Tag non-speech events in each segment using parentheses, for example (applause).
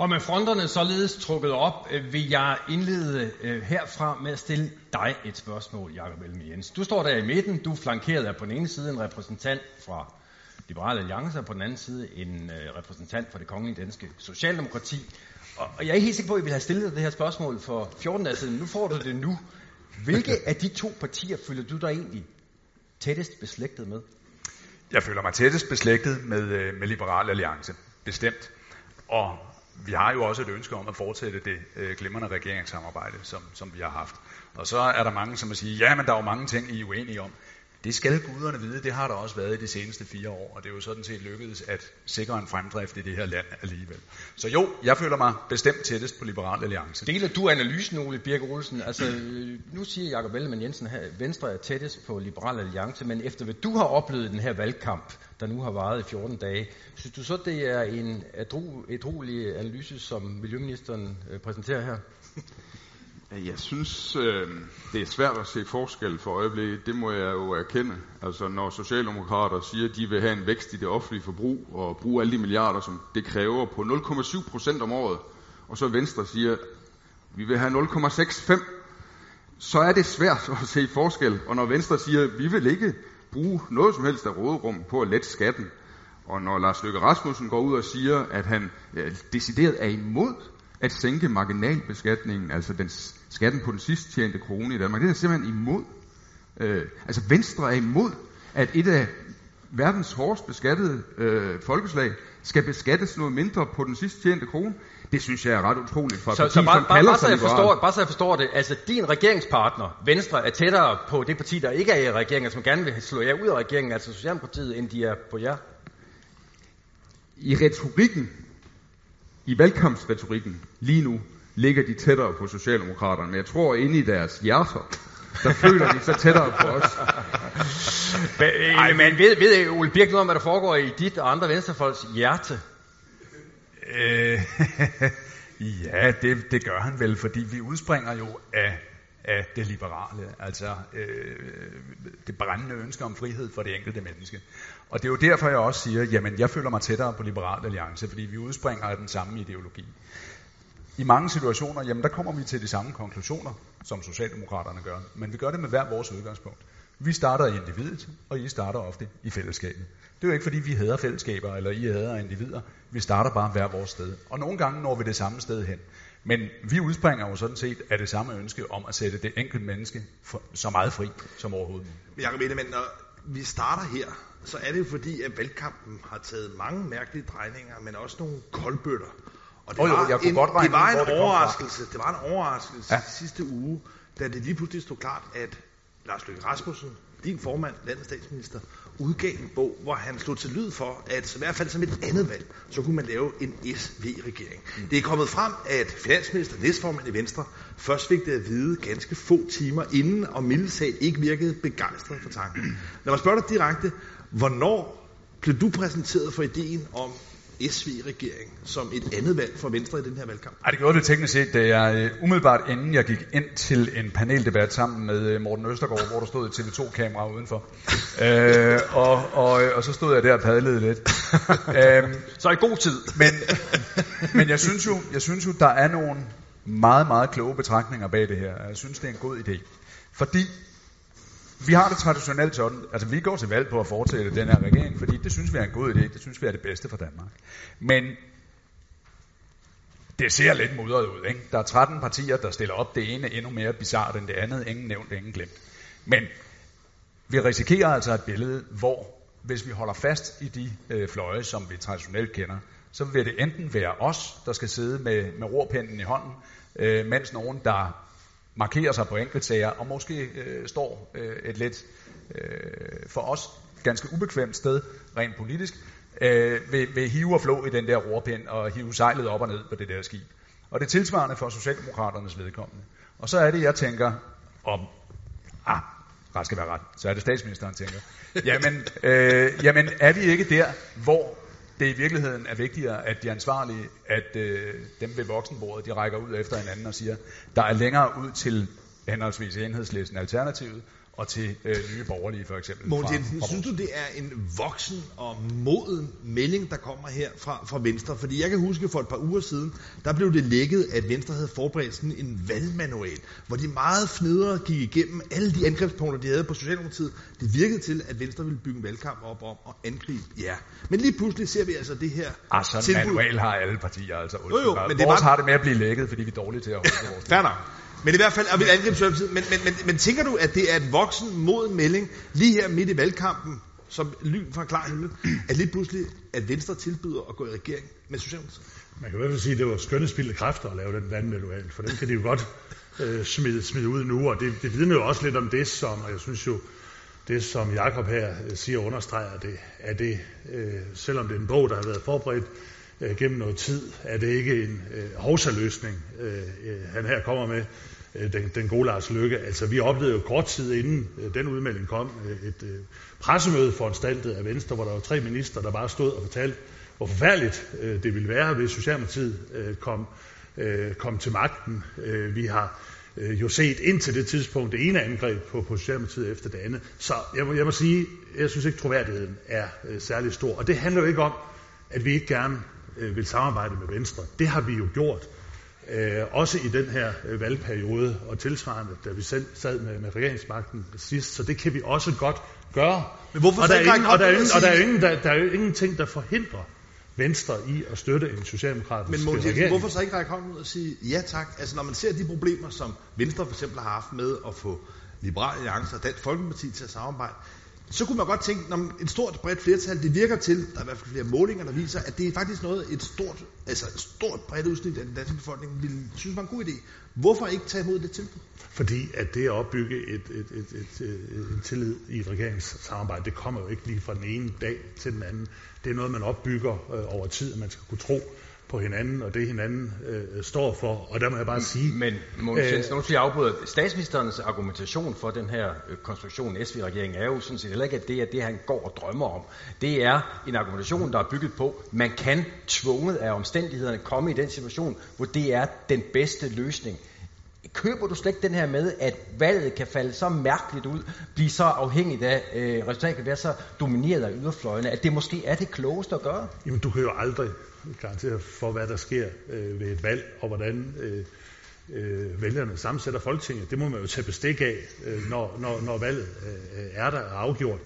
Og med fronterne således trukket op, øh, vil jeg indlede øh, herfra med at stille dig et spørgsmål, Jakob Elme Jensen. Du står der i midten, du er flankeret af på den ene side en repræsentant fra Liberale Alliance, og på den anden side en øh, repræsentant for det kongelige danske Socialdemokrati. Og, jeg er helt sikker på, at I ville have stillet det her spørgsmål for 14 dage siden. Nu får du det nu. Hvilke af de to partier føler du dig egentlig tættest beslægtet med? Jeg føler mig tættest beslægtet med, med Liberal Alliance, bestemt. Og vi har jo også et ønske om at fortsætte det øh, glimrende regeringssamarbejde, som, som vi har haft. Og så er der mange, som vil sige, ja, men der er jo mange ting, I er uenige om. Det skal guderne vide, det har der også været i de seneste fire år, og det er jo sådan set lykkedes at sikre en fremdrift i det her land alligevel. Så jo, jeg føler mig bestemt tættest på Liberal Alliance. Deler du analysen, Ole Birke Olsen? Altså, øh, nu siger Jakob Ellemann Jensen her, at Venstre er tættest på Liberal Alliance, men efter hvad du har oplevet den her valgkamp, der nu har varet i 14 dage, synes du så, det er en ædruelig analyse, som Miljøministeren øh, præsenterer her? Øh, jeg synes, øh, det er svært at se forskel for øjeblikket. Det må jeg jo erkende. Altså, når Socialdemokrater siger, at de vil have en vækst i det offentlige forbrug og bruge alle de milliarder, som det kræver på 0,7 procent om året, og så Venstre siger, at vi vil have 0,65, så er det svært at se forskel. Og når Venstre siger, at vi vil ikke bruge noget som helst af råderum på at lette skatten, og når Lars Løkke Rasmussen går ud og siger, at han decideret er imod at sænke marginalbeskatningen, altså den, skatten på den sidst tjente krone i Danmark. Det er simpelthen imod. Øh, altså Venstre er imod, at et af verdens hårdest beskattede øh, folkeslag skal beskattes noget mindre på den sidst tjente krone. Det synes jeg er ret utroligt for så, parti, så bare, som bare, bare, så jeg forstår, bare så jeg forstår det, altså din regeringspartner, Venstre, er tættere på det parti, der ikke er i regeringen, som gerne vil slå jer ud af regeringen, altså Socialdemokratiet, end de er på jer? I retorikken i valgkampsretorikken lige nu ligger de tættere på Socialdemokraterne, men jeg tror inde i deres hjerter, der føler de så tættere på os. Ej, men ved, ved Ole Birk noget om, hvad der foregår i dit og andre venstrefolks hjerte? Øh, (laughs) ja, det, det gør han vel, fordi vi udspringer jo af, af det liberale, altså øh, det brændende ønske om frihed for det enkelte menneske. Og det er jo derfor, jeg også siger, jamen jeg føler mig tættere på Liberal Alliance, fordi vi udspringer af den samme ideologi. I mange situationer, jamen der kommer vi til de samme konklusioner, som Socialdemokraterne gør, men vi gør det med hver vores udgangspunkt. Vi starter i individet, og I starter ofte i fællesskabet. Det er jo ikke fordi, vi hader fællesskaber, eller I hader individer. Vi starter bare hver vores sted. Og nogle gange når vi det samme sted hen. Men vi udspringer jo sådan set af det samme ønske om at sætte det enkelte menneske for, så meget fri som overhovedet muligt. Jacob Edelmann, når vi starter her, så er det jo fordi, at valgkampen har taget mange mærkelige drejninger, men også nogle koldbøtter. Og det, oh, jo, var, jeg en, godt det var en det overraskelse, det var en overraskelse ja. sidste uge, da det lige pludselig stod klart, at Lars Løkke Rasmussen, din formand, landets statsminister, udgav en bog, hvor han slog til lyd for, at i hvert fald som et andet valg, så kunne man lave en SV-regering. Mm. Det er kommet frem, at finansminister, næstformand i Venstre, først fik det at vide ganske få timer inden, og mildesag ikke virkede begejstret for tanken. Lad mig spørge dig direkte, hvornår blev du præsenteret for ideen om SV-regering som et andet valg for Venstre i den her valgkamp? Ej, det gjorde det teknisk set, da jeg uh, umiddelbart inden jeg gik ind til en paneldebat sammen med uh, Morten Østergaard, hvor der stod et TV2-kamera udenfor. uh, (laughs) og, og, og så stod jeg der og padlede lidt. uh, så i god tid. Men, men jeg, synes jo, jeg synes jo, der er nogle meget, meget kloge betragtninger bag det her. Jeg synes, det er en god idé. Fordi vi har det traditionelt sådan, altså vi går til valg på at fortsætte den her regering, fordi det synes vi er en god idé, det synes vi er det bedste for Danmark. Men det ser lidt mudret ud, ikke? Der er 13 partier, der stiller op det ene endnu mere bizart end det andet, ingen nævnt, ingen glemt. Men vi risikerer altså et billede, hvor hvis vi holder fast i de øh, fløje, som vi traditionelt kender, så vil det enten være os, der skal sidde med, med rorpinden i hånden, øh, mens nogen, der markerer sig på enkeltsager, og måske øh, står øh, et lidt øh, for os ganske ubekvemt sted, rent politisk, øh, vil, vil hive og flå i den der rorpind og hive sejlet op og ned på det der skib. Og det er tilsvarende for Socialdemokraternes vedkommende. Og så er det, jeg tænker, om, ah, ret skal være ret, så er det statsministeren tænker, jamen, øh, jamen er vi ikke der, hvor det i virkeligheden er vigtigere, at de ansvarlige, at øh, dem ved voksenbordet, de rækker ud efter hinanden og siger, der er længere ud til henholdsvis enhedslisten alternativet, og til øh, nye borgerlige for eksempel. Mogens Jensen, synes du det er en voksen og moden melding, der kommer her fra, fra Venstre? Fordi jeg kan huske for et par uger siden, der blev det lækket, at Venstre havde forberedt sådan en valgmanual, hvor de meget fnidere gik igennem alle de angrebspunkter, de havde på Socialdemokratiet. Det virkede til, at Venstre ville bygge en valgkamp op om at angribe ja. Men lige pludselig ser vi altså det her Ah, sådan manual har alle partier altså. Jo, jo, men det var... har det med at blive lækket, fordi vi er dårlige til at holde vores men i hvert fald, og vil angribe men, men, men, men tænker du, at det er et voksen mod melding, lige her midt i valgkampen, som lyn fra klar himmel, at lige pludselig, at Venstre tilbyder at gå i regering med Socialdemokratiet? Man kan i hvert fald sige, at det var skønne spildte kræfter at lave den vandmanual, for den kan de jo godt øh, smide, smide ud nu, og det, det vidner jo også lidt om det, som, og jeg synes jo, det som Jakob her øh, siger understreger det, er det, øh, selvom det er en bog, der har været forberedt øh, gennem noget tid, er det ikke en øh, hovsaløsning, øh, han her kommer med, øh, den, den gode Lars Lykke. Altså, vi oplevede jo kort tid inden øh, den udmelding kom, øh, et øh, pressemøde foranstaltet af Venstre, hvor der var tre minister, der bare stod og fortalte, hvor forfærdeligt øh, det ville være, hvis Socialdemokratiet øh, kom, øh, kom til magten. Øh, vi har øh, jo set indtil det tidspunkt det ene angreb på, på Socialdemokratiet efter det andet. Så jeg må, jeg må sige, jeg synes ikke, troværdigheden er øh, særlig stor. Og det handler jo ikke om, at vi ikke gerne øh, vil samarbejde med Venstre. Det har vi jo gjort. Øh, også i den her øh, valgperiode, og tilsvarende, da vi selv sad med, med regeringsmagten sidst. Så det kan vi også godt gøre. Men hvorfor og der er ingen, og der er ingen, og der er ingen, der, der er jo ingenting, der forhindrer Venstre i at støtte en socialdemokratisk Men Mogens regering. hvorfor så ikke række hånden ud og sige ja tak? Altså når man ser de problemer, som Venstre for eksempel har haft med at få Liberale Alliance og Dansk Folkeparti til at samarbejde, så kunne man godt tænke, når et stort bredt flertal, det virker til, der er i hvert fald flere målinger, der viser, at det er faktisk noget, et stort, altså et stort bredt udsnit af den danske befolkning ville synes var en god idé. Hvorfor ikke tage imod det tilbud? Fordi at det at opbygge et, et, et, et, et, en tillid i et regeringssamarbejde, det kommer jo ikke lige fra den ene dag til den anden. Det er noget, man opbygger øh, over tid, at man skal kunne tro på hinanden, og det hinanden øh, står for. Og der må jeg bare sige... Men, Mogens Jensen, øh, jeg afbryder. Statsministerens argumentation for den her øh, konstruktion, SV-regeringen, er jo sådan set heller ikke, at det er det, han går og drømmer om. Det er en argumentation, der er bygget på, man kan tvunget af omstændighederne komme i den situation, hvor det er den bedste løsning. Køber du slet ikke den her med, at valget kan falde så mærkeligt ud, blive så afhængigt af, øh, resultatet kan være så domineret af yderfløjene, at det måske er det klogeste at gøre? Jamen, du kan jo aldrig garantere for, hvad der sker øh, ved et valg, og hvordan øh, øh, vælgerne sammensætter Folketinget. Det må man jo tage bestik af, øh, når, når, når valget øh, er der og afgjort.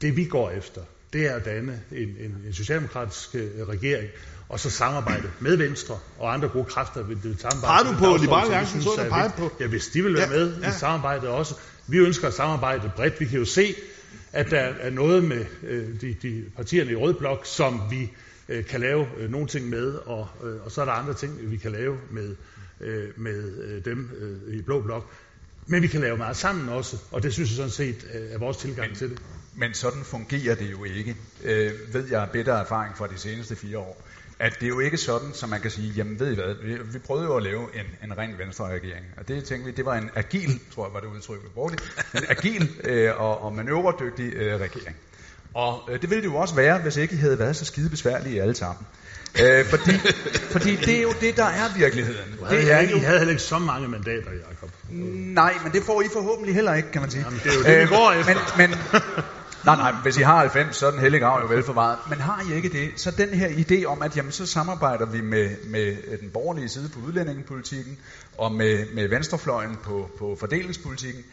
Det vi går efter, det er at danne en, en, en socialdemokratisk øh, regering, og så samarbejde med Venstre og andre gode kræfter vil det samarbejde. Har du på Liberale Alliance, så der peger på? Ja, hvis de vil være ja, med ja. i samarbejdet også. Vi ønsker at samarbejde bredt. Vi kan jo se, at der er noget med øh, de, de partierne i Rød Blok, som vi øh, kan lave øh, nogle ting med, og, øh, og så er der andre ting, vi kan lave med, øh, med øh, dem øh, i Blå Blok. Men vi kan lave meget sammen også, og det synes jeg sådan set øh, er vores tilgang men, til det. Men sådan fungerer det jo ikke, øh, ved jeg bedre erfaring fra de seneste fire år. At det er jo ikke sådan, som man kan sige, jamen ved I hvad, vi, vi prøvede jo at lave en, en ren venstre regering, og det tænkte vi, det var en agil, tror jeg var det udtryk, vi brugte, en agil øh, og, og manøvredygtig øh, regering. Og øh, det ville det jo også være, hvis ikke I havde været så skide besværlige alle sammen. Øh, fordi, fordi det er jo det, der er virkeligheden. Det er jo... I havde heller ikke så mange mandater, Jacob. Nej, men det får I forhåbentlig heller ikke, kan man sige. Jamen, det er jo det, vi går øh, efter. Men, men, nej, nej, hvis I har 90, så er den hellige grav jo velforvaret. Men har I ikke det, så den her idé om, at jamen, så samarbejder vi med, med den borgerlige side på udlændingepolitikken, og med, med venstrefløjen på, på fordelingspolitikken,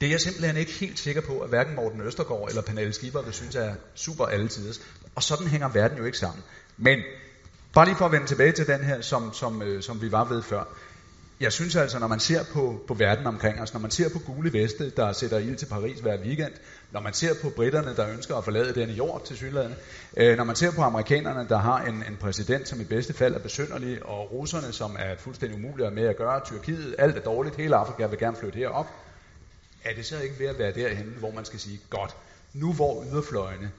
det er jeg simpelthen ikke helt sikker på, at hverken Morten Østergaard eller Pernille Schieber vil synes er super alletiders. Og sådan hænger verden jo ikke sammen. Men bare lige for at vende tilbage til den her, som, som, øh, som vi var ved før. Jeg synes altså, når man ser på, på verden omkring os, når man ser på gule veste, der sætter ild til Paris hver weekend, når man ser på britterne, der ønsker at forlade den jord til Sydlandet, øh, når man ser på amerikanerne, der har en, en præsident, som i bedste fald er besynderlig, og russerne, som er fuldstændig umulige med at gøre, Tyrkiet, alt er dårligt, hele Afrika vil gerne flytte herop, er det så ikke ved at være derhen, hvor man skal sige, godt, nu hvor yderfløjene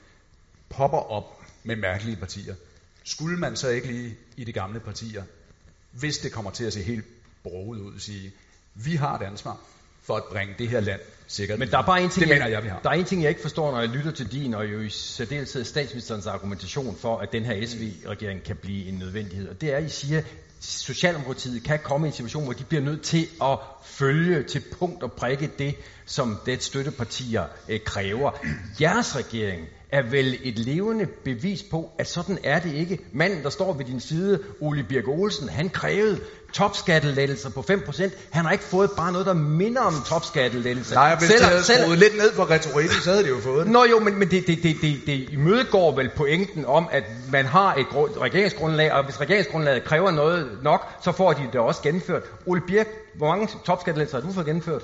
popper op med mærkelige partier, skulle man så ikke lige i de gamle partier, hvis det kommer til at se helt broget ud, sige, vi har et ansvar for at bringe det her land sikkert. Men der er bare en ting, det mener jeg, vi har. Der er en ting, jeg ikke forstår, når jeg lytter til din, og jo i særdeleshed statsministerens argumentation for, at den her SV-regering kan blive en nødvendighed. Og det er, at I siger, Socialdemokratiet kan komme i en situation, hvor de bliver nødt til at følge til punkt og prikke det, som det støttepartier øh, kræver. Jeres regering er vel et levende bevis på, at sådan er det ikke. Manden, der står ved din side, Ole Birk Olsen, han krævede topskattelettelser på 5%. Han har ikke fået bare noget, der minder om topskattelettelser. Nej, hvis selv, havde selv, lidt ned for retorikken, så havde de jo fået det. Nå jo, men, men det, det, det, det, det imødegår vel pointen om, at man har et regeringsgrundlag, og hvis regeringsgrundlaget kræver noget nok, så får de det også gennemført. Ole Birk, hvor mange topskattelettelser har du fået gennemført?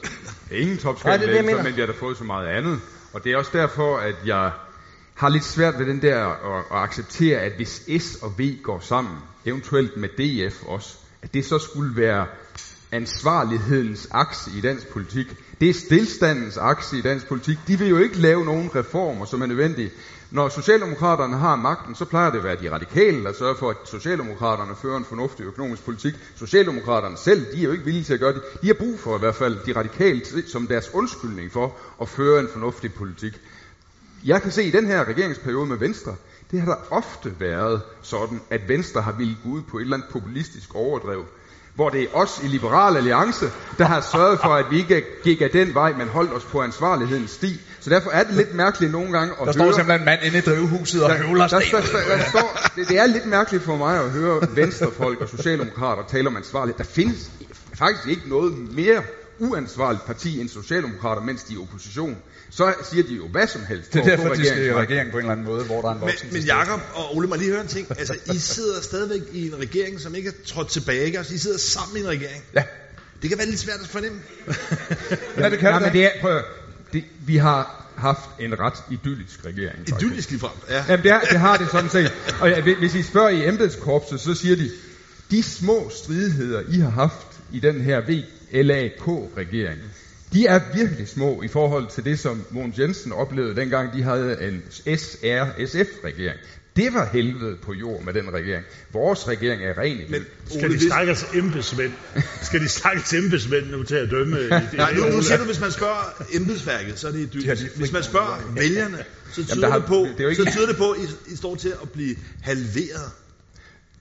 Ingen topskattelettelser, men vi har da fået så meget andet. Og det er også derfor, at jeg har lidt svært ved den der at, at acceptere, at hvis S og V går sammen, eventuelt med DF også, at det så skulle være ansvarlighedens akse i dansk politik. Det er stillstandens akse i dansk politik. De vil jo ikke lave nogen reformer, som er nødvendige. Når Socialdemokraterne har magten, så plejer det at være de radikale, der sørger for, at Socialdemokraterne fører en fornuftig økonomisk politik. Socialdemokraterne selv, de er jo ikke villige til at gøre det. De har brug for i hvert fald de radikale som deres undskyldning for at føre en fornuftig politik. Jeg kan se i den her regeringsperiode med Venstre, det har der ofte været sådan, at Venstre har ville gå ud på et eller andet populistisk overdrev, hvor det er os i Liberal Alliance, der har sørget for, at vi ikke gik af den vej, men holdt os på ansvarlighedens sti. Så derfor er det lidt mærkeligt nogle gange at Der står simpelthen en mand inde i drivhuset og høvler der, der, der, der, står, det, det er lidt mærkeligt for mig at høre venstrefolk og socialdemokrater tale om ansvarlighed. Der findes faktisk ikke noget mere uansvarligt parti end socialdemokrater, mens de er i opposition så siger de jo hvad som helst. Det er derfor, de skal i regering på en eller anden måde, hvor der er en voksen. Men, men Jacob og Ole, må lige høre en ting. Altså, I sidder stadigvæk i en regering, som ikke er trådt tilbage. Ikke? Altså, I sidder sammen i en regering. Ja. Det kan være lidt svært at fornemme. ja, det kan ja, men det er, prøv, det, vi har haft en ret idyllisk regering. Idyllisk ligefrem, ja. Jamen, det, er, det har det sådan set. Og ja, hvis I spørger i embedskorpset, så siger de, de små stridigheder, I har haft i den her VLAK-regering, de er virkelig små i forhold til det, som Mogens Jensen oplevede, dengang de havde en SR-SF-regering. Det var helvede på jord med den regering. Vores regering er ren Men skal de stakkels embedsmænd, skal de stakkels embedsmænd nu til at dømme? (laughs) Nej, nu, nu siger du, hvis man spørger embedsværket, så er det idyllisk. Hvis man spørger vælgerne, så tyder, Jamen, har, det, på, det, det så tyder det på, at I, I står til at blive halveret.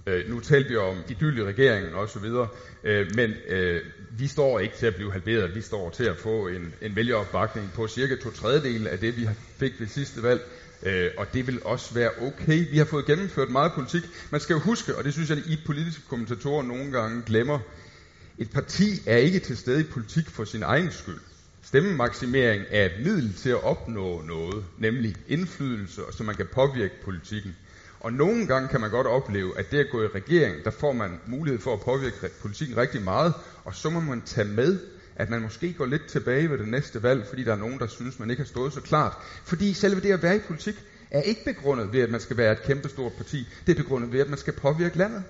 Øh, nu talte vi om idyll i regeringen og så videre, øh, men øh, vi står ikke til at blive halveret, vi står til at få en, en vælgeropbakning på cirka to tredjedel af det, vi fik ved sidste valg. Øh, og det vil også være okay. Vi har fået gennemført meget politik. Man skal jo huske, og det synes jeg, at I politiske kommentatorer nogle gange glemmer, et parti er ikke til stede i politik for sin egen skyld. Stemmemaksimering er et middel til at opnå noget, nemlig indflydelse, så man kan påvirke politikken. Og nogle gange kan man godt opleve, at det at gå i regering, der får man mulighed for at påvirke politikken rigtig meget, og så må man tage med, at man måske går lidt tilbage ved det næste valg, fordi der er nogen, der synes, man ikke har stået så klart. Fordi selve det at være i politik er ikke begrundet ved, at man skal være et kæmpestort parti. Det er begrundet ved, at man skal påvirke landet.